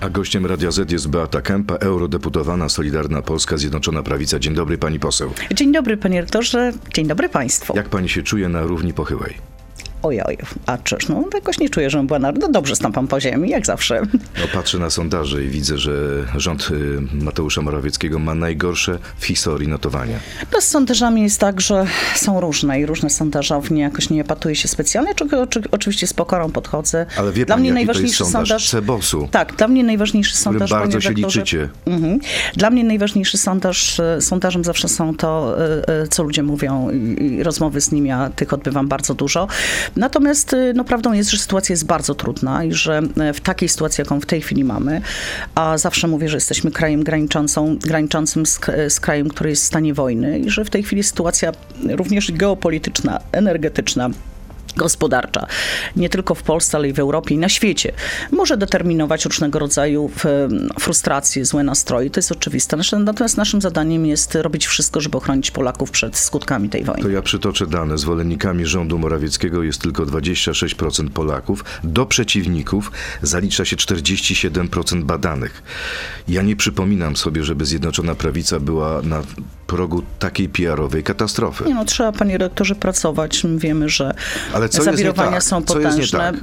A gościem Radia Z jest Beata Kępa, eurodeputowana Solidarna Polska Zjednoczona Prawica. Dzień dobry pani poseł. Dzień dobry panie rektorze, dzień dobry państwu. Jak pani się czuje na równi pochyłej? Ojoj, a czyż, no jakoś nie czuję, że była na... No dobrze stąpam po ziemi, jak zawsze. No, patrzę na sondaże i widzę, że rząd y, Mateusza Morawieckiego ma najgorsze w historii notowania. No z sondażami jest tak, że są różne i różne sondażownie, jakoś nie patuję się specjalnie, czy, oczywiście z pokorą podchodzę. Ale wie dla pani, mnie najważniejszy sondaż, sondaż Cebosu, Tak, dla mnie najważniejszy sondaż... bardzo się liczycie. Mhm. Dla mnie najważniejszy sondaż, e, sondażem zawsze są to, e, co ludzie mówią i, i rozmowy z nimi, ja tych odbywam bardzo dużo. Natomiast e, no, prawdą jest, że sytuacja jest bardzo trudna i że e, w takiej sytuacji, jaką w tej chwili mamy, a zawsze mówię, że jesteśmy krajem graniczącą, graniczącym z, z krajem, który jest w stanie wojny i że w tej chwili sytuacja również geopolityczna, energetyczna, gospodarcza, nie tylko w Polsce, ale i w Europie i na świecie, może determinować różnego rodzaju e, frustracje, złe nastroje. To jest oczywiste. Natomiast naszym zadaniem jest robić wszystko, żeby ochronić Polaków przed skutkami tej wojny. To ja przytoczę dane. Zwolennikami rządu Morawieckiego jest tylko 26% Polaków. Do przeciwników zalicza się 47% badanych. Ja nie przypominam sobie, żeby Zjednoczona Prawica była na progu takiej PR-owej katastrofy. Nie no, trzeba, panie rektorze, pracować. Wiemy, że Ale co zawirowania tak? są potężne. tak?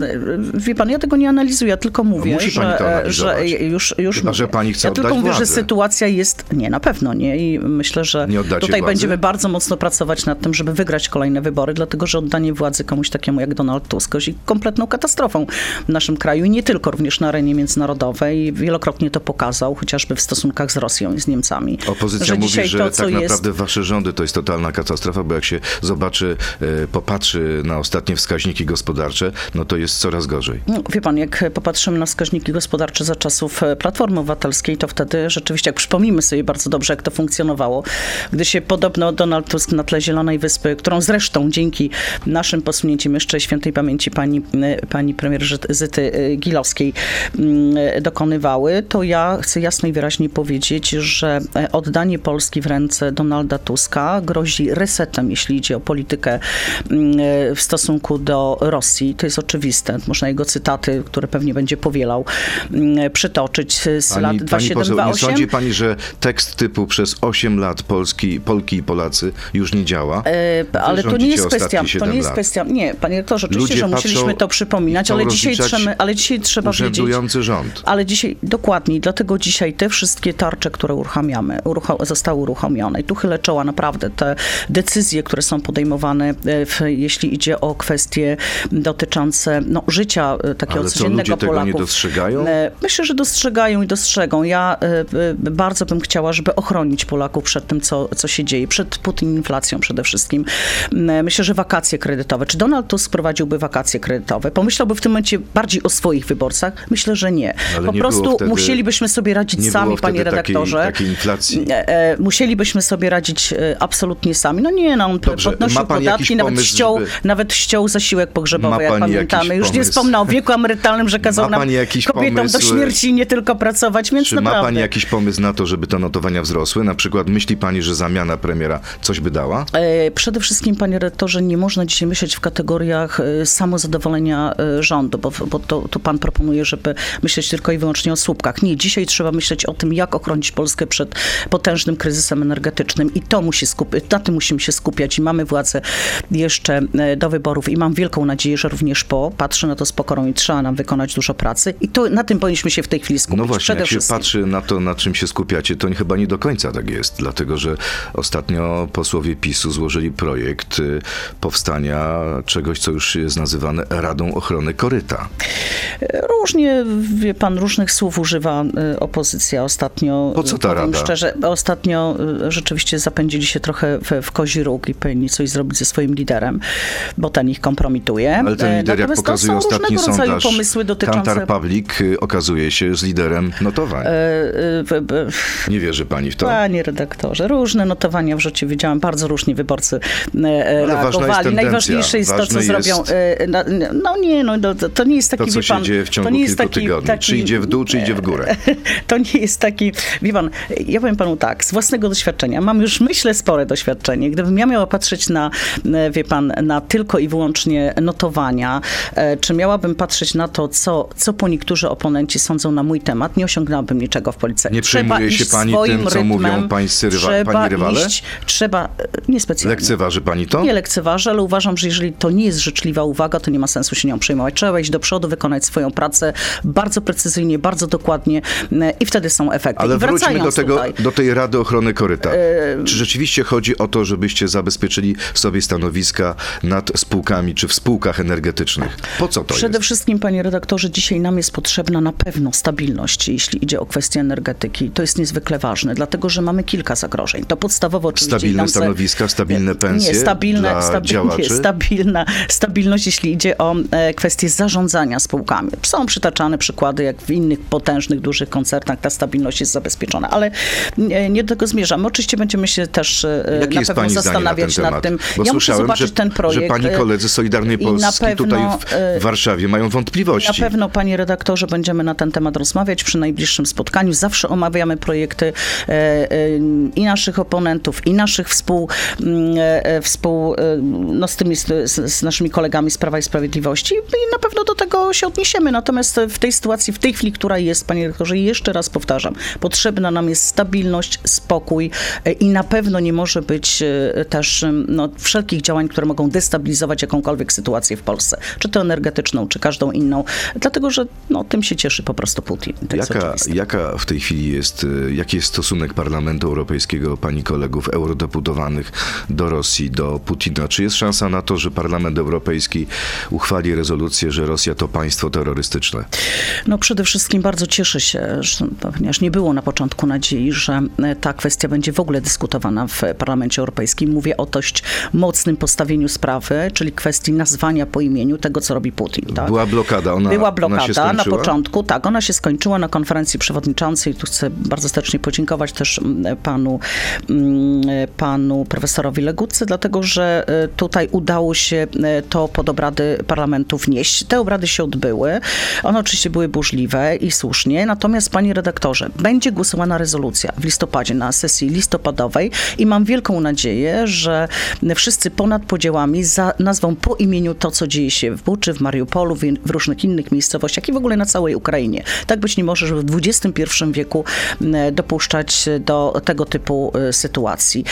Wie pan, ja tego nie analizuję, ja tylko mówię, musi pani że, to analizować. że już, już Chyba, że pani chce Ja tylko mówię, że sytuacja jest... Nie, na pewno nie i myślę, że tutaj władzy? będziemy bardzo mocno pracować nad tym, żeby wygrać kolejne wybory, dlatego, że oddanie władzy komuś takiemu jak Donald Tusk jest kompletną katastrofą w naszym kraju i nie tylko, również na arenie międzynarodowej. Wielokrotnie to pokazał, chociażby w stosunkach z Rosją i z Niemcami. Opozycja że mówi, że to, tak jest... naprawdę wasze rządy to jest totalna katastrofa, bo jak się zobaczy, e, popatrzy na ostatnie wskaźniki gospodarcze, no to jest coraz gorzej. No, Wie pan, jak popatrzymy na wskaźniki gospodarcze za czasów e, Platformy Obywatelskiej, to wtedy rzeczywiście, jak przypomnimy sobie bardzo dobrze, jak to funkcjonowało, gdy się podobno Donald Tusk na tle Zielonej Wyspy, którą zresztą dzięki naszym posunięciem jeszcze świętej pamięci pani, e, pani premier Zyty e, Gilowskiej mm, dokonywały, to ja chcę jasno i wyraźnie powiedzieć, że oddanie Polski w ręce Donalda Tuska grozi resetem, jeśli idzie o politykę mm, w stosunku do Rosji. To jest oczywiste. Można jego cytaty, które pewnie będzie powielał, mm, przytoczyć z lat Pani, pani poseł, nie 2728. sądzi pani, że tekst typu przez 8 lat Polski, Polki i Polacy już nie działa? E, Ale to nie jest kwestia, to 7 nie jest lat. kwestia, nie, panie rektorze, oczywiście, Ludzie że musieliśmy to przypominać, ale dzisiaj, trzeba, ale dzisiaj trzeba wiedzieć, rząd. Ale dzisiaj, dokładnie, dlatego dzisiaj te wszystkie tarcze, które uruchamiamy, urucho- zostały uruchomione i tu chylę czoła naprawdę, te decyzje, które są podejmowane, e, w, jeśli idzie o kwestie dotyczące no, życia e, takiego Ale co, codziennego ludzie tego nie Polaków. dostrzegają? E, Myślę, że dostrzegają i dostrzegą. Ja e, bardzo bym chciała, żeby ochronić Polaków przed tym, co, co się dzieje, przed Putin inflacją przede wszystkim. Myślę, że wakacje kredytowe. Czy Donald Tusk prowadziłby wakacje kredytowe? Pomyślałby w tym momencie bardziej o swoich wyborcach? Myślę, że nie. Ale po nie prostu wtedy- musielibyśmy sobie radzić sami, panie takiej- redaktorze. takiej inflacji. E, Musielibyśmy sobie radzić absolutnie sami. No nie, no on Dobrze, podnosił podatki, nawet pomysł, ściął, żeby- nawet ściął zasiłek Ma pogrzebowy, jak pamiętamy. Już nie wspomnę o wieku emerytalnym, że kazał Ma nam kobietom pomysł, do śmierci nie tylko pracować, więc Czy ma naprawdę. pani jakiś pomysł na to, żeby te notowania wzrosły? Na przykład myśli pani, że zamiana premiera coś by dała? E, Przede wszystkim, panie rektorze, nie można dzisiaj myśleć w kategoriach e, samozadowolenia e, rządu, bo, bo to, to pan proponuje, żeby myśleć tylko i wyłącznie o słupkach. Nie, dzisiaj trzeba myśleć o tym, jak ochronić Polskę przed potężnym kryzysem energetycznym i to musi skupić, na tym musimy się skupiać i mamy władzę jeszcze e, do wyborów i mam wielką nadzieję, że również po, patrzę na to z pokorą i trzeba nam wykonać dużo pracy i to, na tym powinniśmy się w tej chwili skupić. No właśnie, przede jak się wszystkim. patrzy na to, na czym się skupiacie, to chyba nie do końca tak jest, dlatego że ostatnio posłowie PiSu złożyli projekt y, powstania czegoś, co już jest nazywane Radą Ochrony Koryta. Różnie, wie pan, różnych słów używa y, opozycja ostatnio. Po co ta rada? Szczerze, ostatnio y, rzeczywiście zapędzili się trochę w, w kozi róg i powinni coś zrobić ze swoim liderem, bo ten ich kompromituje. Ale ten E, lider, jak natomiast to pokazuje są ostatni różnego rodzaju sondaż, pomysły dotyczące... Kantar Public y, okazuje się jest liderem notowań. e, w- w- Nie wierzy pani w to? Panie redaktorze, różne notowania w życiu widziałam, bardzo różnie wyborcy e, Ale jest reagowali. tendencja. Najważniejsze jest to, co zrobią. jest- na- No nie, no to, nie jest taki, To, co się pan, dzieje w ciągu to nie jest taki, tygodni. taki, Czy idzie w dół, czy idzie w górę? To nie jest taki, wie pan, ja powiem panu tak, z własnego doświadczenia, mam już myślę spore doświadczenie, gdybym ja miała patrzeć na, wie pan, na tylko i wyłącznie notowania, e, czy miałabym patrzeć na to, co, co po niektórzy oponenci sądzą na mój temat, nie osiągnęłabym niczego w polityce. Nie Trzeba przejmuje się pani tym, co rytmem, mówią pańscy rywa- trzeba pani rywale? Iść, trzeba, e, niespecjalnie. Lekceważy pani to? Nie lekceważę, ale uważam, że jeżeli to nie jest życzliwa uwaga, to nie ma sensu się nią przejmować. Trzeba iść do przodu, wykonać swoją pracę bardzo precyzyjnie, bardzo dokładnie e, i wtedy są efekty. Ale I wróćmy do, tego, tutaj, do tej Rady Ochrony Koryta. Czy rzeczywiście chodzi o to, żebyście zabezpieczyli sobie stanowiska nad spółkami czy w spółkach energetycznych? Po co to Przede jest? wszystkim, panie redaktorze, dzisiaj nam jest potrzebna na pewno stabilność, jeśli idzie o kwestię energetyki. To jest niezwykle ważne, dlatego że mamy kilka zagrożeń. To podstawowo oczywiście... Stabilne nam stanowiska, stabilne pensje nie, stabilne, dla stabilnie, działaczy? stabilna, stabilność, jeśli idzie o e, kwestie zarządzania spółkami. Są przytaczane przykłady, jak w innych potężnych, dużych koncernach ta stabilność jest zabezpieczona, ale nie, nie do tego zmierzamy. Oczywiście będziemy się też e, na pewno na zastanawiać temat? nad tym. Bo ja muszę zobaczyć że, ten projekt. że pani e, koledzy Solidarnej Polski pewno, tutaj w, w Warszawie mają wątpliwości. na pewno, panie redaktorze, będziemy na ten temat rozmawiać przy najbliższym spotkaniu. Zawsze omawiamy projekty e, e, i naszych oponentów, i naszych współ, mm, e, współ no, z, tymi, z, z naszymi kolegami z Prawa i Sprawiedliwości i na pewno do tego się odniesiemy. Natomiast w tej sytuacji, w tej chwili, która jest, panie redaktorze, jeszcze raz powtarzam, potrzebna nam jest stabilność, spokój i na pewno nie może być też no, wszelkich działań, które mogą destabilizować jakąkolwiek sytuację w Polsce, czy to energetyczną, czy każdą inną, dlatego że no, tym się cieszy po prostu Putin. Jaka, jaka w tej chwili jest, y, jaki jest stosunek Parlamentu Europejskiego, pani kolegów eurodeputowanych do Rosji, do Putina? Czy jest szansa na to, że Parlament Europejski uchwali rezolucję, że Rosja to państwo terrorystyczne? No przede wszystkim bardzo cieszę się, ponieważ nie było na początku nadziei, że e, ta kwestia będzie w ogóle dyskutowana w Parlamencie Europejskim. Mówię o dość mocnym postawieniu sprawy, czyli kwestii nazwania po imieniu tego, co robi Putin. Tak? Była blokada, ona, Była ona blokada na skończyła? początku, tak, ona się skończyła na konferencji przewodniczącej. Tu chcę bardzo serdecznie podziękować też mm, panu, mm, panu profesorowi Legutce, dlatego że e, tutaj udało się e, to pod obrady parlamentu wnieść. Te obrady się odbyły. One oczywiście były burzliwe i słusznie, natomiast panie redaktorze, będzie głosowana rezolucja w listopadzie na sesji listopadowej i mam wielką nadzieję, że wszyscy ponad podziałami za, nazwą po imieniu to, co dzieje się w Buczy, w Mariupolu, w, in- w różnych innych miejscowościach i w ogóle na całej Ukrainie. Tak być nie może, żeby w XXI wieku dopuszczać do tego typu e, sytuacji.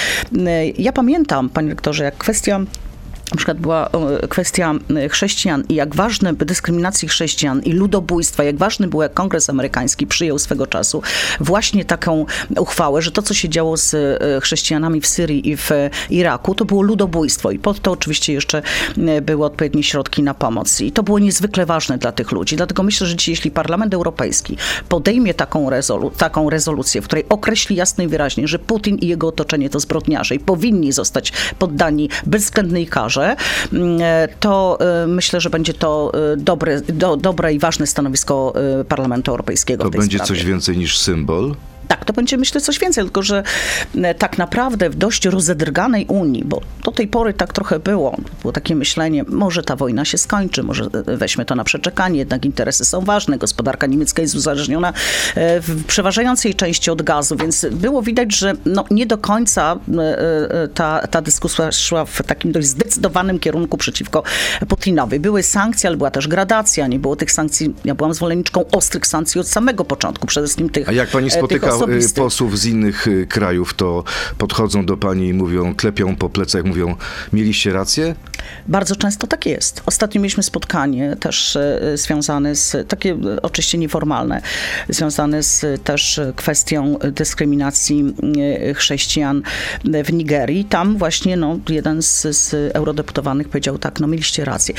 Ja pamiętam, panie rektorze, jak kwestia na przykład była e, kwestia e, chrześcijan i jak ważne dyskryminacji chrześcijan i ludobójstwa, jak ważny był, jak Kongres Amerykański przyjął swego czasu właśnie taką uchwałę, że to, co się działo z e, chrześcijanami w Syrii i w Iraku, to było ludobójstwo i pod to oczywiście jeszcze były odpowiednie środki na pomoc. I to było niezwykle ważne dla tych ludzi. Dlatego myślę, że dzisiaj, jeśli Parlament Europejski podejmie taką, rezolu- taką rezolucję, w której określi jasno i wyraźnie, że Putin i jego otoczenie to zbrodniarze i powinni zostać poddani bezwzględnej karze, mm, e, to e, myślę, że będzie to e, dobre, do, dobre i ważne stanowisko Parlamentu Europejskiego To będzie sprawie. coś więcej niż symbol? Tak, to będzie myślę coś więcej, tylko że e, tak naprawdę w dość rozedrganej Unii, bo do tej pory tak trochę było, było takie myślenie, może ta wojna się skończy, może e, weźmy to na przeczekanie, jednak interesy są ważne, gospodarka niemiecka jest uzależniona e, w przeważającej części od gazu, więc było widać, że no, nie do końca e, e, ta, ta dyskusja szła w takim dość zdecydowanym kierunku przeciwko Putinowi. Były sankcje, ale była też gradacja, nie było tych sankcji, ja byłam zwolenniczką ostrych sankcji od samego początku, przede wszystkim tych A jak pani e, spotyka y, posłów z innych y, krajów, to podchodzą do pani i mówią, klepią po plecach, mówią, mieliście rację? Bardzo często tak jest. Ostatnio mieliśmy spotkanie też e, związane z, takie oczywiście nieformalne, związane z też kwestią dyskryminacji chrześcijan w Nigerii. Tam właśnie no, jeden z, z eurodeputowanych powiedział tak, no mieliście rację.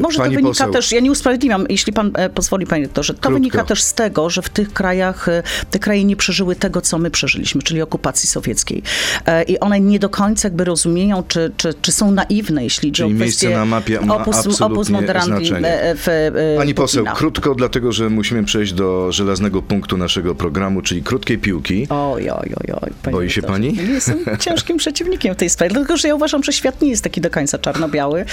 Może Pani to wynika poseł. też, ja nie usprawiedliwiam, jeśli pan e, pozwoli, panie doktorze, to Krótko. wynika też z tego, że w tych krajach te kraje nie przeżyły tego, co my przeżyliśmy, czyli okupacji sowieckiej. E, I one nie do końca jakby rozumieją, czy, czy, czy są naiwne, jeśli idzie Czyli o miejsce kwestię na mapie ma opus, opus moderandi znaczenie. e, w e, Pani poseł, krótko, dlatego że musimy przejść do żelaznego punktu naszego programu, czyli krótkiej piłki. Oj, oj, oj, oj. Boi się pani? Nie Jestem ciężkim przeciwnikiem w tej sprawie, dlatego że ja uważam, że świat nie jest taki do końca czarno-biały.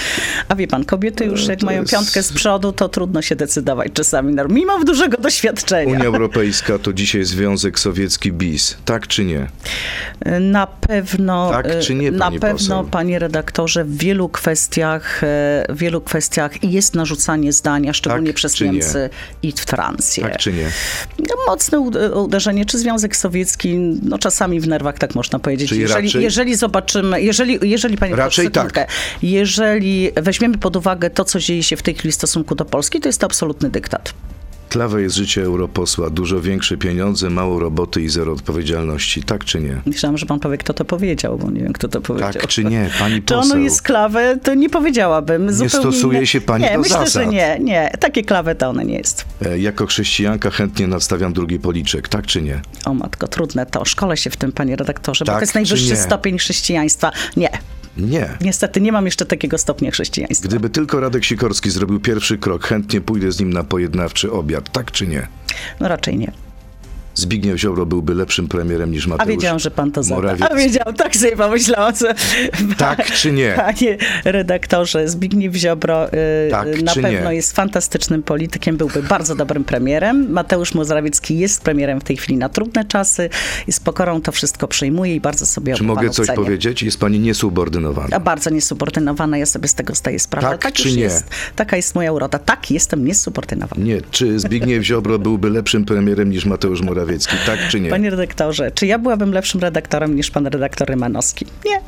A wie pan, kobiety już jak to mają jest- piątkę z przodu, to trudno się decydować czasami, mimo dużego doświadczenia. Unia Europejska to dzisiaj związek sowiecki bis, tak czy nie? Na pewno, Tak czy nie, na pani pewno, poseł? panie redaktorze, w wielu kwestiach, e, w wielu kwestiach jest narzucanie zdania, szczególnie Tak przez czy nie? Niemcy i Francję. Tak czy nie? No, Mocne ud- uderzenie, czy Związek Sowiecki, no czasami w nerwach, tak można powiedzieć. Czyli jeżeli, raczej- jeżeli zobaczymy, jeżeli, jeżeli panie Raczej tak. jeżeli weźmiemy pod uwagę to, co dzieje się w tej chwili w stosunku do Polski, to jest to absolutny dyktat. Tlawe jest życie europosła. Dużo większe pieniądze, mało roboty i zero odpowiedzialności. Tak czy nie? Myślałam, że pan powie, kto to powiedział, bo nie wiem, kto to powiedział. Tak czy nie, pani Czy ono poseł? jest klawę, to nie powiedziałabym. Zupełnie stosuje inne- się pani Nie, do myślę, zasad. że nie, nie. Takie klawe to one nie jest. E, Jako chrześcijanka chętnie nadstawiam drugi policzek. Tak czy nie? O matko, trudne to. Szkole się w tym, panie redaktorze, bo Tak to jest najwyższy nie? stopień chrześcijaństwa. Nie. Nie. Niestety nie mam jeszcze takiego stopnia chrześcijaństwa. Gdyby tylko Radek Sikorski zrobił pierwszy krok, chętnie pójdę z nim na pojednawczy obiad. Tak czy nie? No raczej nie. Zbigniew Ziobro byłby lepszym premierem niż Mateusz A wiedziałam, że pan to zada. A wiedziałam, tak sobie pomyślałam. Co... Tak czy nie? Panie redaktorze, Zbigniew Ziobro y, Tak na pewno nie? jest fantastycznym politykiem, byłby bardzo dobrym premierem. Mateusz Morawiecki jest premierem w tej chwili na trudne czasy i z pokorą to wszystko przyjmuje i bardzo sobie Czy mogę coś cenie. powiedzieć? Jest pani niesubordynowana. A bardzo niesubordynowana, ja sobie z tego zdaję sprawę. Tak tak czy już nie? Jest. Taka jest moja uroda. Tak, jestem niesubordynowana. Nie. Czy Zbigniew Ziobro byłby lepszym premierem niż Mateusz Morawiecki? Tak czy nie? Panie redaktorze, czy ja byłabym lepszym redaktorem niż pan redaktor Rymanowski? Nie.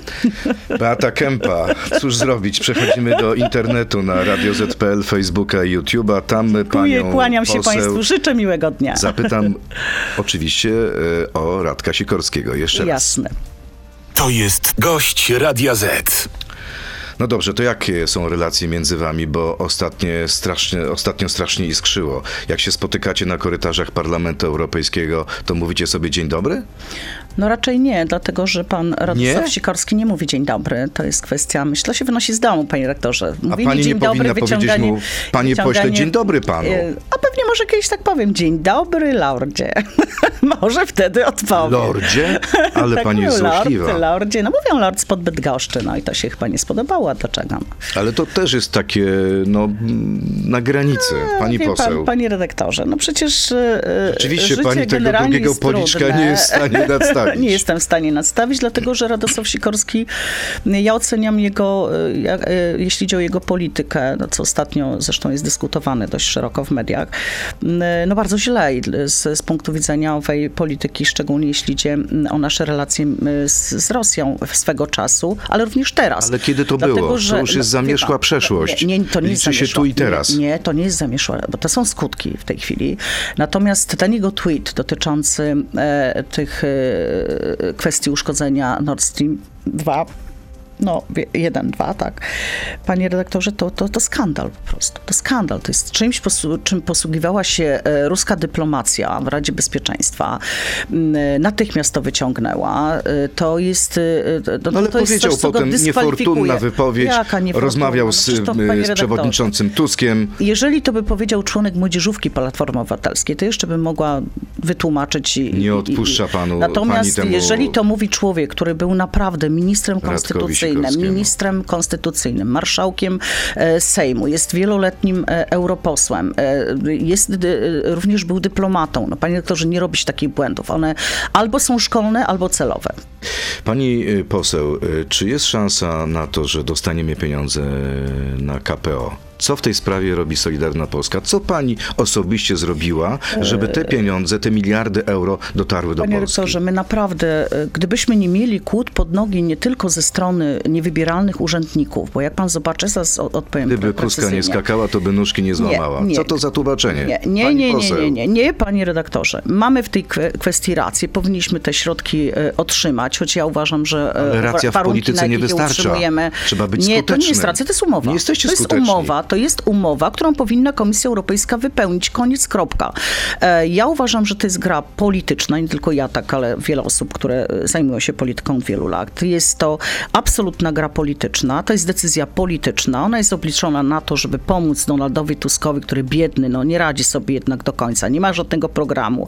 Beata Kępa. Cóż zrobić? Przechodzimy do internetu na Radio ZPL, Facebooka i YouTube'a. Tam Dziękuję, panią kłaniam się poseł państwu, życzę miłego dnia. Zapytam oczywiście e, o Radka Sikorskiego. Jeszcze raz. Jasne. To jest gość Radia Z. No dobrze, to jakie są relacje między wami? Bo ostatnie strasznie, ostatnio strasznie iskrzyło. Jak się spotykacie na korytarzach Parlamentu Europejskiego, to mówicie sobie dzień dobry? No raczej nie, dlatego że pan Radosław Nie? Sikorski nie mówi dzień dobry. To jest kwestia, myślę, się wynosi z domu, panie rektorze. A Mówienie pani nie dzień powinna dobry, powiedzieć wyciąganie, mu, panie pośle, dzień dobry panu. E, A pewnie może kiedyś tak powiem, dzień dobry, lordzie. może wtedy odpowiem. Lordzie? Ale tak pani jest złośliwa. Lord, lordzie. No mówią lord spod Bydgoszczy, no i to się chyba nie spodobało, a dlaczego? Ale to też jest takie, no, na granicy, pani Wie poseł. Pan, panie redaktorze, no przecież e, Rzeczywiście życie pani tego drugiego policzka nie jest w stanie nadstawić. Nie jestem w stanie nadstawić, dlatego że Radosław Sikorski, ja oceniam jego, e, e, jeśli chodzi o jego politykę, no co ostatnio zresztą jest dyskutowane dość szeroko w mediach, m, no bardzo źle z, z punktu widzenia owej polityki, szczególnie jeśli idzie m, o nasze relacje z, z Rosją swego czasu, ale również teraz. Ale kiedy to Dlatego, było? że- To już jest no, pan, przeszłość. Nie, nie, to nie jest Liczy się zamierzchła. tu i teraz. Nie, nie, to nie jest zamieszłe, bo to są skutki w tej chwili. Natomiast ten jego tweet dotyczący e, tych e, kwestii uszkodzenia Nord Stream 2, no, jeden, dwa, tak. Panie redaktorze, to, to, to skandal po prostu. To skandal. To jest czymś, posu, czym posługiwała się e, ruska dyplomacja w Radzie Bezpieczeństwa. M, e, Natychmiast to wyciągnęła. E, To jest... To, No ale to powiedział coś, potem niefortunna wypowiedź, niefortunna? rozmawiał No z, przecież to, z przewodniczącym Tuskiem. Jeżeli to by powiedział członek młodzieżówki Platformy Obywatelskiej, to jeszcze bym mogła wytłumaczyć. I, Nie i- odpuszcza panu- Natomiast pani temu jeżeli to mówi człowiek, który był naprawdę ministrem konstytucyjnym, Ministrem konstytucyjnym, marszałkiem e, Sejmu, jest wieloletnim e, europosłem, e, jest, również był dyplomatą. No, panie doktorze, nie robi się takich błędów. One albo są szkolne, albo celowe. Pani poseł, czy jest szansa na to, że dostaniemy pieniądze na KPO? Co w tej sprawie robi Solidarna Polska? Co pani osobiście zrobiła, żeby te pieniądze, te miliardy euro dotarły do Panie Polski? rektorze, my naprawdę, e, gdybyśmy nie mieli kłód pod nogi nie tylko ze strony niewybieralnych urzędników, bo jak pan zobaczy, zaraz odpowiem Gdyby Kuska nie skakała, to by nóżki nie złamała. nie. Co to za tłumaczenie? Nie, nie, nie, nie, nie, nie, nie, panie redaktorze. Mamy w tej kwe- kwestii rację. Powinniśmy te środki e, otrzymać, choć ja uważam, że e, Ale racja w polityce nie wystarcza. Trzeba być Nie, to nie skutecznym. jest racja, to jest umowa. Nie jesteście to jest skuteczni. umowa, to jest umowa, którą powinna Komisja Europejska wypełnić. Koniec, kropka. E, Ja uważam, że to jest gra polityczna, nie tylko ja tak, ale wiele osób, które e, zajmują się polityką od wielu lat. Jest to absolutna gra polityczna, to jest decyzja polityczna. Ona jest obliczona na to, żeby pomóc Donaldowi Tuskowi, który biedny, no nie radzi sobie jednak do końca, nie ma żadnego programu.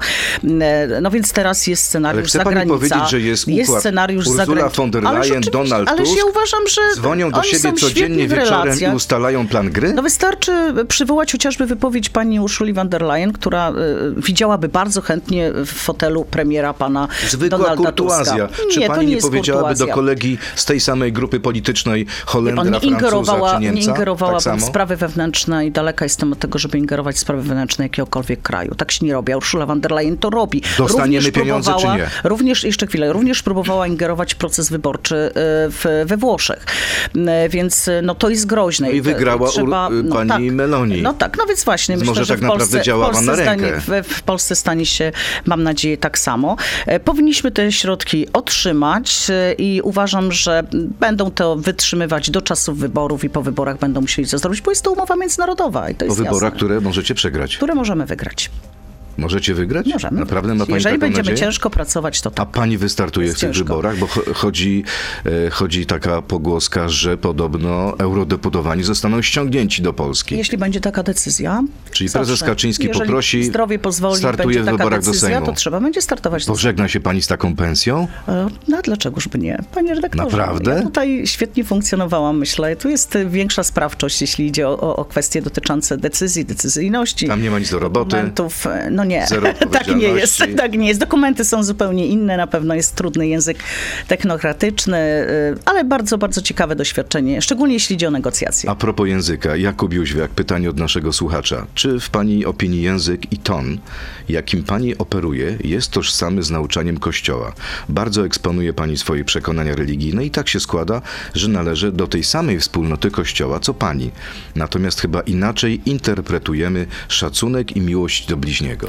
E, No więc teraz jest Ale scenariusz pani zagranica. powiedzieć, że jest układ scenariusz Ursula zagraniczny. von der Leyen, Donald Tusk ja uważam, że Dzwonią do siebie codziennie wieczorem i ustalają plan gry? No wystarczy przywołać chociażby wypowiedź pani Urszuli von der Leyen, która y, widziałaby bardzo chętnie w fotelu premiera pana Zwykła Donalda kurtuazja. Tuska. Czy nie, pani nie nie powiedziałaby do kurtuazja. kolegi z tej samej grupy politycznej Holendra, nie Francuza ingerowała, czy Niemca? nie ingerowałabym tak w sprawy wewnętrzne i daleka jestem od tego, żeby ingerować w sprawy wewnętrzne jakiegokolwiek kraju. Tak się nie robi. A Ursula von der Leyen to robi. Dostaniemy Również pieniądze, czy nie? Również, jeszcze chwilę, również próbowała ingerować w proces wyborczy y, w, we Włoszech. Y, Więc no to jest groźne. No i wygrała trzeba, Ur- pani tak, Meloni. No tak, no więc właśnie. Myślę, może że tak w Polsce, naprawdę działa w Polsce na stanie, rękę. w, w Polsce stanie się, mam nadzieję, tak samo. E, Powinniśmy te środki otrzymać e, i uważam, że będą to wytrzymywać do czasów wyborów i po wyborach będą musieli to zrobić, bo jest to umowa międzynarodowa i to Po jest wyborach, jasne. które możecie przegrać. które możemy wygrać. Możecie wygrać? Możemy. Naprawdę ma pani Jeżeli będziemy nadzieję? ciężko pracować, to A tak. pani wystartuje Jest w tych ciężko. wyborach, bo cho- chodzi, e, chodzi taka pogłoska, że podobno eurodeputowani zostaną ściągnięci do Polski. Jeśli będzie taka decyzja. Czyli prezes zawsze. Kaczyński Jeżeli poprosi, zdrowie pozwoli, startuje w wyborach do decyzja, Sejmu. to trzeba będzie startować. do Pożegna się pani z taką pensją? E, No a dlaczegóż by nie? Panie redaktorze, Naprawdę? ja tutaj świetnie funkcjonowałam, myślę. Tu jest e, większa sprawczość, jeśli idzie o, o, kwestie dotyczące decyzji, decyzyjności. Tam nie ma nic do roboty. Dokumentów. No nie, tak nie jest. Tak nie jest. Dokumenty są zupełnie inne, na pewno jest trudny język technokratyczny, e, ale bardzo, bardzo ciekawe doświadczenie, szczególnie jeśli idzie o negocjacje. A propos języka, Jakub Jóźwiak, pytanie od naszego słuchacza. Czy w pani opinii język i ton, jakim pani operuje, jest tożsamy z nauczaniem Kościoła? Bardzo eksponuje pani swoje przekonania religijne i tak się składa, że należy do tej samej wspólnoty Kościoła, co pani. Natomiast chyba inaczej interpretujemy szacunek i miłość do bliźniego.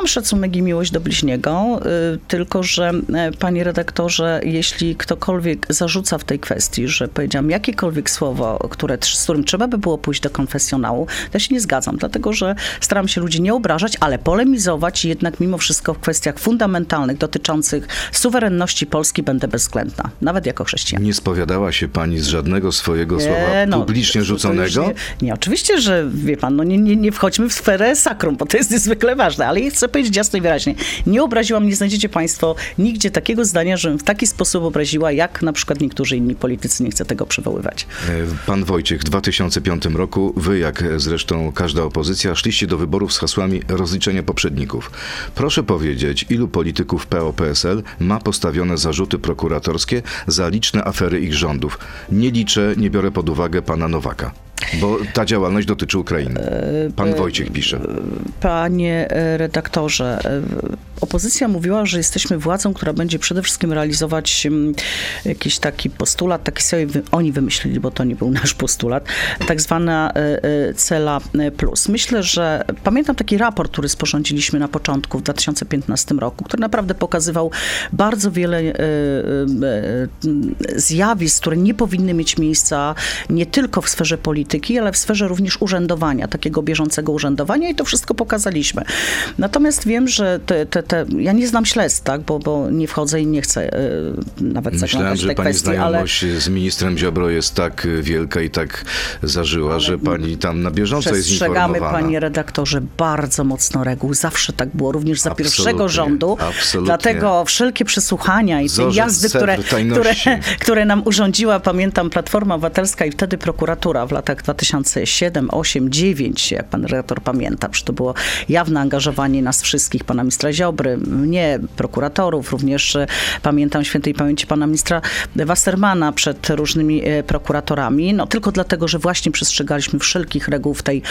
mam szacunek i miłość do bliźniego, y, tylko że, e, panie redaktorze, jeśli ktokolwiek zarzuca w tej kwestii, że powiedziałam jakiekolwiek słowo, które, z którym trzeba by było pójść do konfesjonału, to ja się nie zgadzam, dlatego że staram się ludzi nie obrażać, ale polemizować i jednak mimo wszystko w kwestiach fundamentalnych dotyczących suwerenności Polski będę bezwzględna, nawet jako chrześcijan. Nie spowiadała się pani z żadnego swojego słowa Nie, no, publicznie rzuconego? Nie, nie, oczywiście, że wie pan, no nie, nie, nie wchodźmy w sferę sakrum, bo to jest niezwykle ważne, ale ja chcę powiedzieć jasno i wyraźnie. Nie obraziłam, nie znajdziecie państwo nigdzie takiego zdania, żebym w taki sposób obraziła, jak na przykład niektórzy inni politycy, nie chcę tego przywoływać. E, Pan Wojciech, w 2005 roku, wy, jak zresztą każda opozycja, szliście do wyborów z hasłami rozliczenia poprzedników. Proszę powiedzieć, ilu polityków PO-PSL ma postawione zarzuty prokuratorskie za liczne afery ich rządów? Nie liczę, nie biorę pod uwagę pana Nowaka. Bo ta działalność dotyczy Ukrainy. Pan Wojciech pisze. Panie e, redaktorze, e, opozycja mówiła, że jesteśmy władzą, która będzie przede wszystkim realizować jakiś taki postulat, taki sobie oni wymyślili, bo to nie był nasz postulat, tak zwana e, e, cela e, plus. Myślę, że pamiętam taki raport, który sporządziliśmy na początku w 2015 roku, który naprawdę pokazywał bardzo wiele zjawisk, które nie powinny mieć miejsca nie tylko w sferze polityki, ale w sferze również urzędowania, takiego bieżącego urzędowania i to wszystko pokazaliśmy. Natomiast wiem, że te, te, te ja nie znam śledztw, tak, bo, bo nie wchodzę i nie chcę e, nawet Myślałem, że pani kwestie, ale znajomość z ministrem Ziobro jest tak wielka i tak zażyła, że pani tam na bieżąco jest Przestrzegamy, informowana. panie redaktorze, bardzo mocno reguł. Zawsze tak było, również za Absolutnie, pierwszego rządu. absolutnie. Dlatego wszelkie przesłuchania i te jazdy, które, które, które nam urządziła, pamiętam, Platforma Obywatelska i wtedy prokuratura w latach 2007, 8, 9, jak pan redaktor pamięta, że to było jawne angażowanie nas wszystkich, pana ministra Ziobry, mnie, prokuratorów, również e, pamiętam świętej pamięci pana ministra Wassermana przed różnymi e, prokuratorami, no tylko dlatego, że właśnie przestrzegaliśmy wszelkich reguł w tej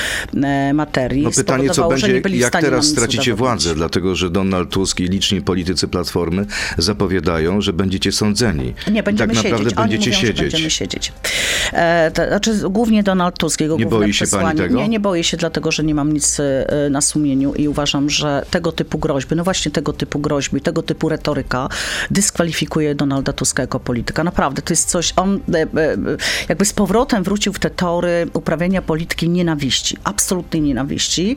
e, materii. No pytanie, co będzie, jak teraz stracicie władzę, dlatego że Donald Tusk i liczni politycy Platformy zapowiadają, że będziecie sądzeni. Nie, będziemy I tak naprawdę siedzieć. Będziecie mówią, siedzieć. będziemy siedzieć. E, to, znaczy, głównie Donald Tusk, jego Nie główne boi się pani tego? Nie, nie boję się, dlatego że nie mam nic na sumieniu i uważam, że tego typu groźby, no właśnie tego typu groźby, tego typu retoryka dyskwalifikuje Donalda Tuska jako polityka. Naprawdę, to jest coś, on e, e, jakby z powrotem wrócił w te tory uprawiania polityki nienawiści, absolutnej nienawiści,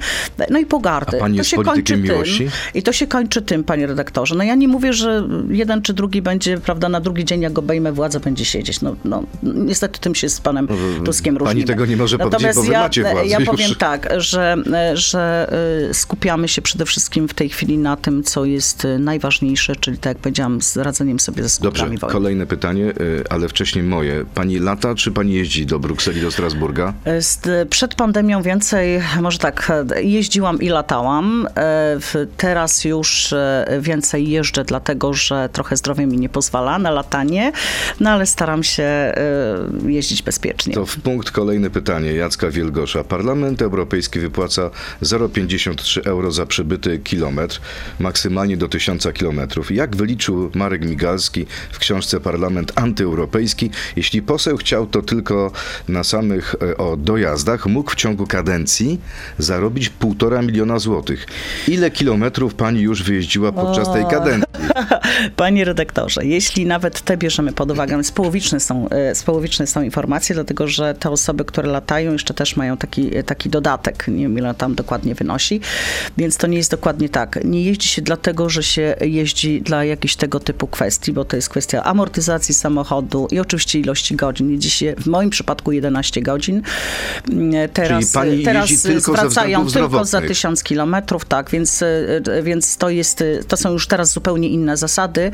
no i pogardy. A pani to się kończy miłości? tym, i to się kończy tym, panie redaktorze. No ja nie mówię, że jeden czy drugi będzie, prawda, na drugi dzień, jak obejmę władzę, będzie siedzieć. No, no niestety tym się z panem Tuskiem pani różnimy. tego nie może powiedzieć, Natomiast bo wy ja, ja powiem tak, że, że y, skupiamy się przede wszystkim w tej chwili na tym, co jest e, najważniejsze, czyli tak jak powiedziałam, z radzeniem sobie ze Dobrze, skutkami wojny. kolejne pytanie, y, ale wcześniej moje. Pani lata, czy pani jeździ do Brukseli, do Strasburga? Z- Przed pandemią więcej, może tak, jeździłam i latałam. E, Teraz już e, więcej jeżdżę, dlatego że trochę zdrowie mi nie pozwala na latanie, no ale staram się e, jeździć bezpiecznie. To w punkt kolejne pytanie Jacka Wielgosza. Parlament Europejski wypłaca 0,53 euro za przebyty kilometr, maksymalnie do 1000 kilometrów. Jak wyliczył Marek Migalski w książce Parlament Antyeuropejski, jeśli poseł chciał to tylko na samych e, o dojazdach, mógł w ciągu kadencji zarobić półtora miliona złotych. Ile kilometrów pani już wyjeździła podczas tej kadencji? Panie redaktorze, jeśli nawet te bierzemy pod uwagę, społowiczne są, e, społowiczne są informacje, dlatego że te osoby, które latają, jeszcze też mają taki, taki dodatek, nie wiem ile tam dokładnie wynosi, więc to nie jest dokładnie tak. Nie jeździ się dlatego, że się jeździ dla jakichś tego typu kwestii, bo to jest kwestia amortyzacji samochodu i oczywiście ilości godzin. Jeździ się w moim przypadku 11 godzin. Mm, Teraz, teraz jeździ tylko zwracają względów tylko za zdrowotnych. tysiąc kilometrów, tak, więc, e, więc to jest, e, to są już teraz zupełnie inne zasady.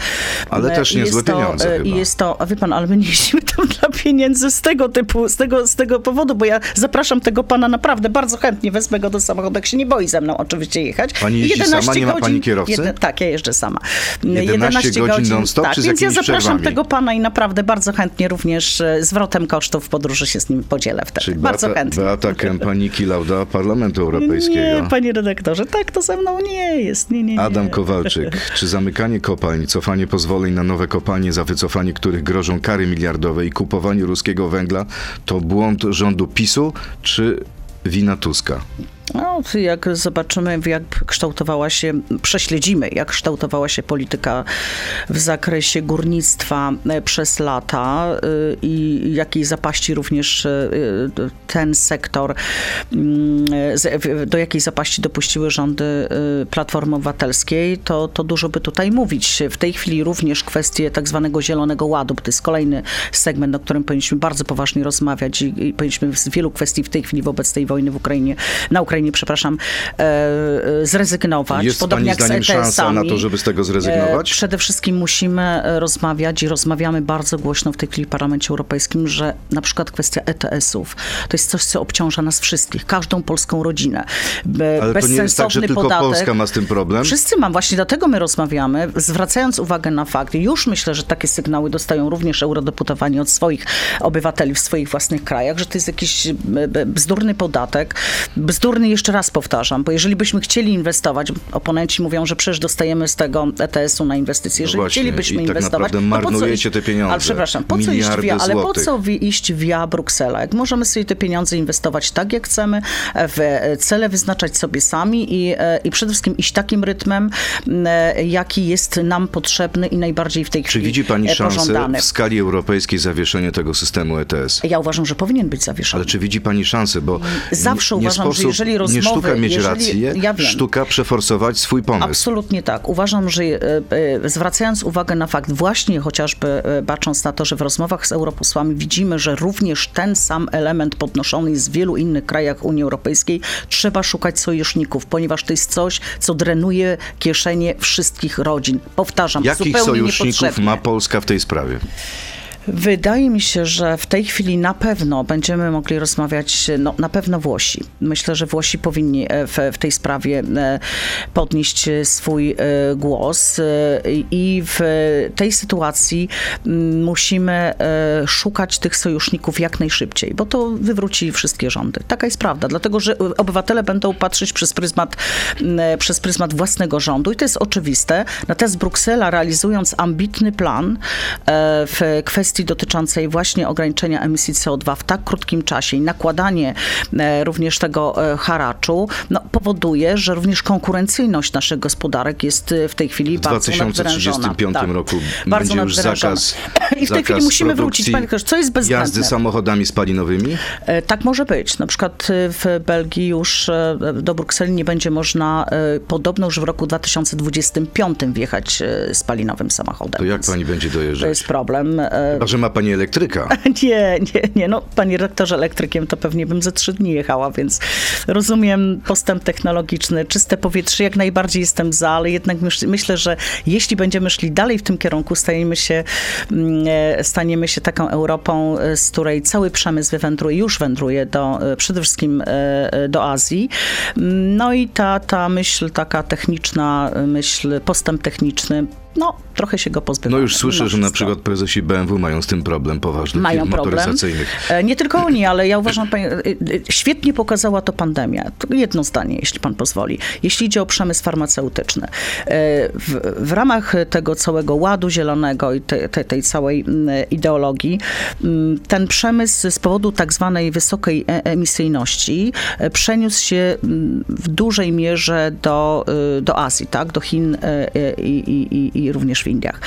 Ale E, też i niezłe pieniądze e, I chyba. jest to, a wie pan, ale my nie jeździmy tam dla pieniędzy z tego typu, z tego, z tego powodu, bo ja zapraszam tego pana naprawdę bardzo chętnie, wezmę go do samochodu, jak się nie boi ze mną oczywiście jechać. Pani jeździ 11 sama? Nie ma pani godzin- kierowcy? Jeden- tak, ja jeżdżę sama. 11 godzin non-stop, tak, więc ja zapraszam przerwami? tego pana i naprawdę bardzo chętnie również e, zwrotem kosztów podróży się z nim podzielę wtedy. Czyli bardzo Beata, chętnie. Beata Kępa, Niki Lauda Parlamentu Europejskiego. Nie, panie redaktorze, tak to ze mną nie jest. Nie, nie, nie. Adam Kowalczyk, czy zamykanie kopalń, cofanie pozwoleń na nowe kopalnie, za wycofanie których grożą kary miliardowe i kupowanie ruskiego węgla to błąd rządu PiSu, czy wina Tuska? No, jak zobaczymy, jak kształtowała się, prześledzimy, jak kształtowała się polityka w zakresie górnictwa e, przez lata y, i jakiej zapaści również y, ten sektor, mm, do jakiej zapaści dopuściły rządy Platformy Obywatelskiej, to, to dużo by tutaj mówić. W tej chwili również kwestie tak zwanego Zielonego Ładu, to jest kolejny segment, o którym powinniśmy bardzo poważnie rozmawiać i, i powinniśmy z wielu kwestii w tej chwili wobec tej wojny w Ukrainie, na Ukrainie, przepraszam, e, e, zrezygnować. Jest Podobnie pani jak z zdaniem szansa na to, żeby z tego zrezygnować? E, Przede wszystkim musimy e, rozmawiać i rozmawiamy bardzo głośno w tej chwili w Parlamencie Europejskim, że na przykład kwestia ETS-ów to jest coś, co obciąża nas wszystkich, każdą polską rodzinę. Ale to nie jest tak, że tylko podatek. Polska ma z tym problem? Wszyscy mam, właśnie dlatego my rozmawiamy, zwracając uwagę na fakt, i już myślę, że takie sygnały dostają również eurodeputowani od swoich obywateli w swoich własnych krajach, że to jest jakiś e, e, bzdurny podatek. Bzdurny jeszcze raz powtarzam, bo jeżeli byśmy chcieli inwestować, oponenci mówią, że przecież dostajemy z tego ETS-u na inwestycje. Jeżeli No właśnie, chcielibyśmy i tak inwestować, naprawdę co marnujecie te pieniądze. Ale przepraszam, po co iść via, ale po co iść via Bruksela? Jak możemy sobie te pieniądze inwestować tak, jak chcemy, w e, cele wyznaczać sobie sami i, e, i przede wszystkim iść takim rytmem, e, jaki jest nam potrzebny i najbardziej w tej Czy chwili widzi pani szansę w skali europejskiej zawieszenie tego systemu ETS? Ja uważam, że powinien być zawieszony. Ale czy widzi pani szansę? Bo Zawsze nie, uważam, że sposób, jeżeli Nie rozmowy- sztuka mieć jeżeli- rację, ja wiem. sztuka przeforsować swój pomysł. Absolutnie tak. Uważam, że e, e, zwracając uwagę na fakt, właśnie chociażby e, bacząc na to, że w rozmowach z europosłami widzimy, że również ten sam element podnoszony jest w wielu innych krajach Unii Europejskiej, trzeba szukać sojuszników, ponieważ to jest coś, co drenuje kieszenie wszystkich rodzin. Powtarzam, Jakich zupełnie sojuszników ma Polska w tej sprawie? Wydaje mi się, że w tej chwili na pewno będziemy mogli rozmawiać, no na pewno Włosi. Myślę, że Włosi powinni e, w, w tej sprawie e, podnieść e, swój głos i w tej sytuacji musimy szukać tych sojuszników jak najszybciej, bo to wywróci wszystkie rządy. Taka jest prawda, dlatego że obywatele będą patrzeć przez pryzmat, przez pryzmat własnego rządu i to jest oczywiste. Natomiast Bruksela realizując ambitny plan w kwestii dotyczącej właśnie ograniczenia emisji CO2 w tak krótkim czasie i nakładanie e, również tego e, haraczu, no, powoduje, że również konkurencyjność naszych gospodarek jest e, w tej chwili W bardzo 2035 nadwyrężona. roku bardzo będzie już zakaz, I w tej chwili musimy wrócić, panie Krzysztof, co jest bezwzględne. Jazdy samochodami spalinowymi? Tak może być. Na przykład w Belgii już do Brukseli nie będzie można podobno już w roku 2025 wjechać spalinowym samochodem. To jak pani będzie To dojeżdżać? jest problem. Chyba, że ma pani elektryka. Nie, nie, nie. No, panie rektorze, elektrykiem to pewnie bym ze trzy dni jechała, więc rozumiem postęp technologiczny, czyste powietrze, jak najbardziej jestem za, ale jednak myśl, myślę, że jeśli będziemy szli dalej w tym kierunku, stajemy się, mm, e, staniemy się taką Europą, e, z której cały przemysł wywędruje, już wędruje do, e, przede wszystkim do Azji. Mm, No i ta, ta myśl taka techniczna, myśl, postęp techniczny, no trochę się go pozbywamy. No już słyszę, że na wszystko. przykład prezesi BMW mają z tym problem poważnych Mają firm problem. motoryzacyjnych. E, Nie tylko oni, ale ja uważam, e, e, świetnie pokazała to pandemia. Jedno zdanie, jeśli pan pozwoli. Jeśli idzie o przemysł farmaceutyczny. W, w ramach tego całego ładu zielonego i te, te, tej całej ideologii, ten przemysł z powodu tak zwanej wysokiej emisyjności przeniósł się w dużej mierze do, do Azji, tak? do Chin i, i, i, i również w Indiach.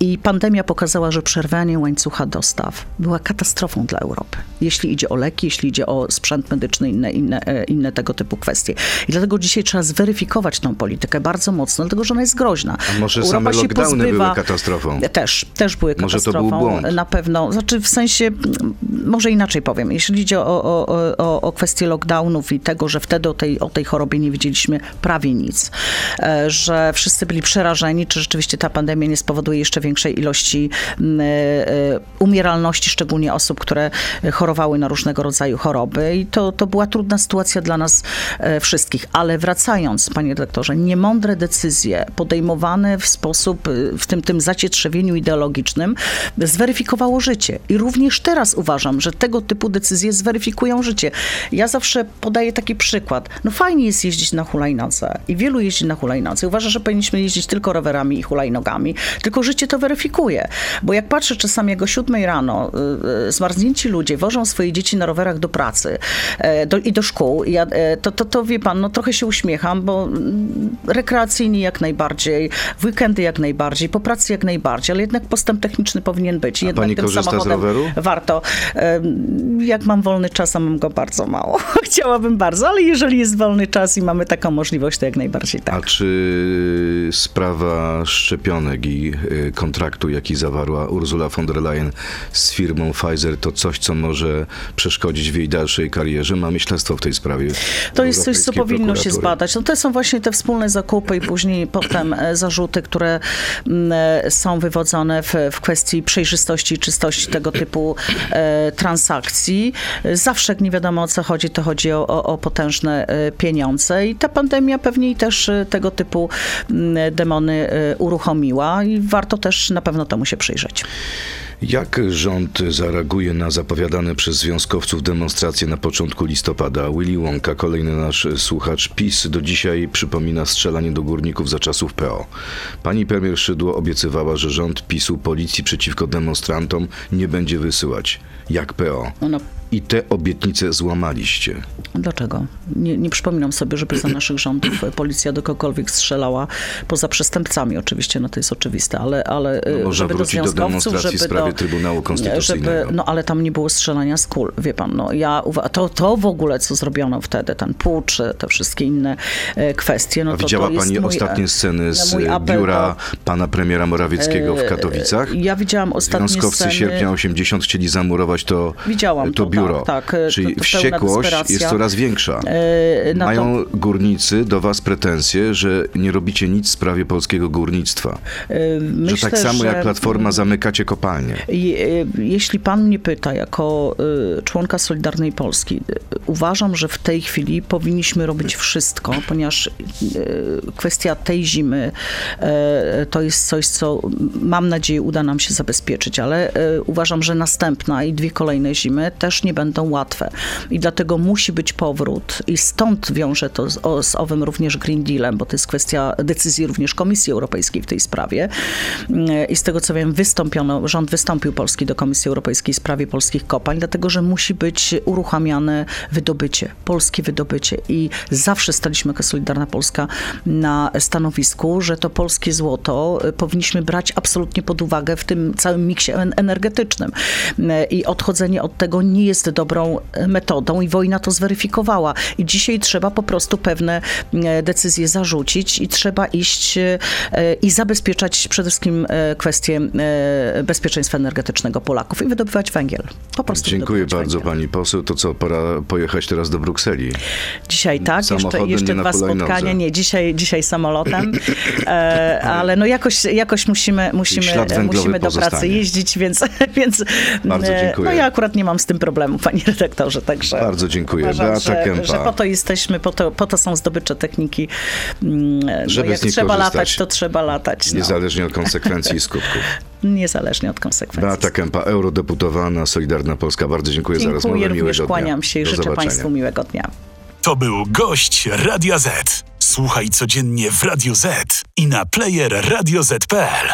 I pandemia pokazała, że przerwanie łańcucha dostaw była katastrofą dla Europy. Jeśli idzie o leki, jeśli idzie o sprzęt medyczny, inne, inne, e, inne tego typu kwestie. I dlatego dzisiaj trzeba zweryfikować tą politykę bardzo mocno, dlatego że ona jest groźna. A może Europa same się lockdowny pozbywa- były katastrofą? Też, też były Może to był katastrofą. błąd? Na pewno. Znaczy w sensie, mm, może inaczej powiem. Jeśli idzie o, o, o- o, kwestię lockdownów i tego, że wtedy o tej, o tej chorobie nie wiedzieliśmy prawie nic, e, że wszyscy byli przerażeni, czy rzeczywiście ta pandemia nie spowoduje jeszcze większej ilości mm, e, e, umieralności, szczególnie osób, które chorowały na różnego rodzaju choroby. I to, to była trudna sytuacja dla nas e, wszystkich. Ale wracając, panie dyrektorze, niemądre decyzje podejmowane w sposób, w tym, tym zacietrzewieniu ideologicznym, zweryfikowało życie. I również teraz uważam, że tego typu decyzje zweryfikują życie. Ja zawsze podaję taki przykład. No fajnie jest jeździć na hulajnodze i wielu jeździ na hulajnodze. Uważa, że powinniśmy jeździć tylko rowerami i hulajnogami. Tylko życie to weryfikuje. Bo jak patrzę czasami jak o siódmej rano y, y, zmarznięci ludzie wożą swoje dzieci na rowerach do pracy e, do, i do szkół, ja, e, to, to, to wie pan, no trochę się uśmiecham, bo mm, rekreacyjnie jak najbardziej, weekendy jak najbardziej, po pracy jak najbardziej, ale jednak postęp techniczny powinien być. Jednak pani tym samochodem roweru? Warto. Jak mam wolny czas, a mam go bardzo mało. Chciałabym bardzo, ale jeżeli jest wolny czas i mamy taką możliwość, to jak najbardziej tak. A czy sprawa szczepionek i y, kontraktu, jaki zawarła Ursula von der Leyen z firmą Pfizer, to coś, co może przeszkodzić w jej dalszej karierze? Mamy śledztwo w tej sprawie. To jest coś, co powinno się zbadać. No to są właśnie te wspólne zakupy i później potem e, zarzuty, które mm, e, są wywodzone w, w kwestii przejrzystości i czystości tego typu e, transakcji. Zawsze jak nie wiadomo o co chodzi, to chodzi o, o, o potężne e, pieniądze i ta pandemia pewnie i też tego typu mm, demony e, uruchomiła i warto też na pewno temu się przyjrzeć. Jak rząd zareaguje na zapowiadane przez związkowców demonstracje na początku listopada? Willy Wonka, kolejny nasz słuchacz PiS, do dzisiaj przypomina strzelanie do górników za czasów PO. Pani premier Szydło obiecywała, że rząd PiSu policji przeciwko demonstrantom nie będzie wysyłać, jak PO. No, I te obietnice złamaliście. Dlaczego? Nie, nie przypominam sobie, żeby za naszych rządów e, policja do kogokolwiek strzelała, poza przestępcami oczywiście, no to jest oczywiste, ale, ale e, No, można żeby wrócić do związkowców, w żeby sprawie do, Trybunału Konstytucyjnego. Żeby, no ale tam nie było strzelania z kul, wie pan, no ja, to, to w ogóle, co zrobiono wtedy, ten pucz, te wszystkie inne e, kwestie, no A to widziała to pani mój, ostatnie e, sceny z biura do- pana premiera Morawieckiego w Katowicach? Ja widziałam ostatnie Związkowcy sceny. sierpnia 80 chcieli zamurować to, Widziałam to to, biuro. Tak, tak, to- Czyli wściekłość jest coraz większa. E, na to- Mają górnicy do was pretensje, że nie robicie nic w sprawie polskiego górnictwa. e, że myślę, tak samo jak że- Platforma zamykacie kopalnie. E, Jeśli pan mnie pyta, jako e, członka Solidarnej Polski, e, uważam, że w tej chwili powinniśmy robić wszystko, ponieważ e, kwestia tej zimy e, to jest coś, co mam nadzieję uda nam się zabezpieczyć, ale e, uważam, że następna i dwie kolejne zimy też nie będą łatwe. I dlatego musi być powrót i stąd wiąże to z, o, z owym również Green Dealem, bo to jest kwestia decyzji również Komisji Europejskiej w tej sprawie. Mm, I z tego co wiem, wystąpiono, rząd wystąpił Polski do Komisji Europejskiej w sprawie polskich kopalń, dlatego że musi być uruchamiane wydobycie, polskie wydobycie. I zawsze staliśmy jako Solidarna Polska na stanowisku, że to polskie złoto y, powinniśmy brać absolutnie pod uwagę w tym całym miksie en- energetycznym. Y, I odchodzenie od tego nie jest jest dobrą e, metodą i wojna to zweryfikowała. I dzisiaj trzeba po prostu pewne e, decyzje zarzucić i trzeba iść e, i zabezpieczać przede wszystkim e, kwestie e, bezpieczeństwa energetycznego Polaków i wydobywać węgiel. Po prostu Dziękuję bardzo węgiel. pani poseł. To co, pora pojechać teraz do Brukseli. Dzisiaj tak, jeszcze, Samochodem, jeszcze dwa spotkania, nie, dzisiaj, dzisiaj samolotem, e, ale no jakoś, jakoś musimy, musimy, musimy do pracy jeździć, więc, więc Bardzo e, dziękuję. no ja akurat nie mam z tym problemu, panie redaktorze, także Bardzo dziękuję. uważam, Beata że, Kępa. że po to jesteśmy, po to, po to są zdobycze techniki, Mm, no Żeby jak z nich trzeba korzystać. latać, to trzeba latać, no. Niezależnie od konsekwencji i skutków. niezależnie od konsekwencji. Beata Kępa, eurodeputowana, Solidarna Polska. Bardzo dziękuję, za rozmowę. Dziękuję również, Miłego kłaniam dnia. się i Do życzę zobaczenia. państwu miłego dnia. To był gość Radia Z. Słuchaj codziennie w Radio Z i na player radioz.pl.